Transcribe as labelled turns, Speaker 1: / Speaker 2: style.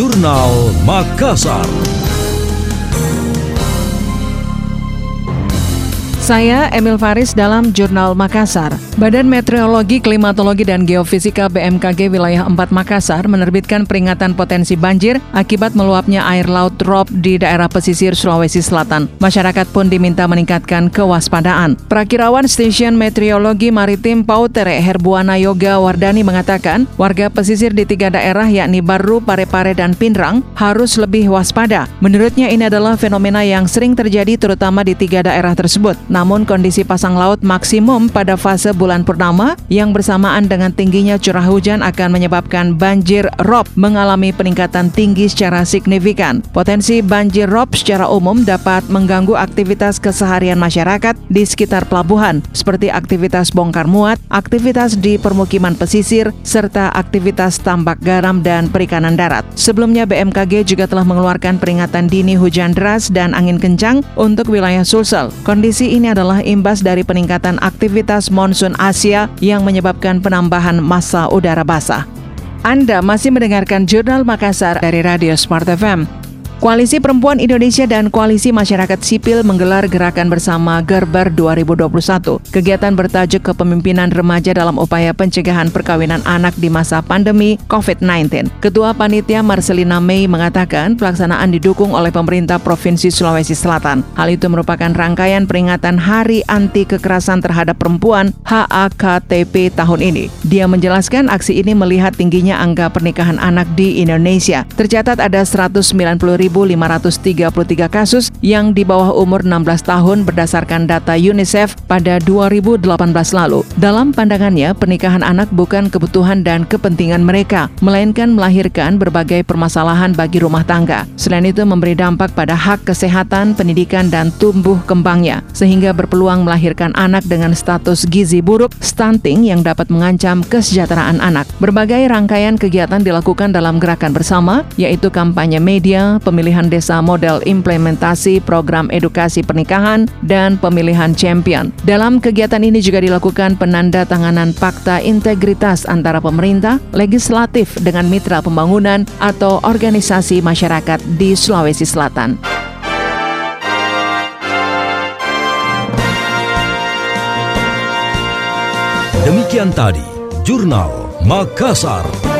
Speaker 1: Jurnal Makassar.
Speaker 2: Saya Emil Faris dalam Jurnal Makassar. Badan Meteorologi, Klimatologi, dan Geofisika BMKG Wilayah 4 Makassar menerbitkan peringatan potensi banjir akibat meluapnya air laut drop di daerah pesisir Sulawesi Selatan. Masyarakat pun diminta meningkatkan kewaspadaan. Prakirawan Stasiun Meteorologi Maritim Pautere Herbuana Yoga Wardani mengatakan, warga pesisir di tiga daerah yakni Baru, Parepare, dan Pinrang harus lebih waspada. Menurutnya ini adalah fenomena yang sering terjadi terutama di tiga daerah tersebut. Namun kondisi pasang laut maksimum pada fase bulan purnama yang bersamaan dengan tingginya curah hujan akan menyebabkan banjir rob mengalami peningkatan tinggi secara signifikan. Potensi banjir rob secara umum dapat mengganggu aktivitas keseharian masyarakat di sekitar pelabuhan seperti aktivitas bongkar muat, aktivitas di permukiman pesisir, serta aktivitas tambak garam dan perikanan darat. Sebelumnya BMKG juga telah mengeluarkan peringatan dini hujan deras dan angin kencang untuk wilayah Sulsel. Kondisi ini adalah imbas dari peningkatan aktivitas monsun Asia yang menyebabkan penambahan massa udara basah. Anda masih mendengarkan Jurnal Makassar dari Radio Smart FM. Koalisi Perempuan Indonesia dan Koalisi Masyarakat Sipil menggelar gerakan bersama Gerber 2021. Kegiatan bertajuk kepemimpinan remaja dalam upaya pencegahan perkawinan anak di masa pandemi COVID-19. Ketua Panitia Marcelina Mei mengatakan pelaksanaan didukung oleh pemerintah Provinsi Sulawesi Selatan. Hal itu merupakan rangkaian peringatan Hari Anti Kekerasan Terhadap Perempuan HAKTP tahun ini. Dia menjelaskan aksi ini melihat tingginya angka pernikahan anak di Indonesia. Tercatat ada 190 1.533 kasus yang di bawah umur 16 tahun berdasarkan data UNICEF pada 2018 lalu. Dalam pandangannya, pernikahan anak bukan kebutuhan dan kepentingan mereka, melainkan melahirkan berbagai permasalahan bagi rumah tangga. Selain itu, memberi dampak pada hak kesehatan, pendidikan, dan tumbuh kembangnya, sehingga berpeluang melahirkan anak dengan status gizi buruk, stunting yang dapat mengancam kesejahteraan anak. Berbagai rangkaian kegiatan dilakukan dalam gerakan bersama, yaitu kampanye media, pemilihan pemilihan desa model implementasi program edukasi pernikahan, dan pemilihan champion. Dalam kegiatan ini juga dilakukan penanda tanganan fakta integritas antara pemerintah, legislatif dengan mitra pembangunan atau organisasi masyarakat di Sulawesi Selatan.
Speaker 1: Demikian tadi, Jurnal Makassar.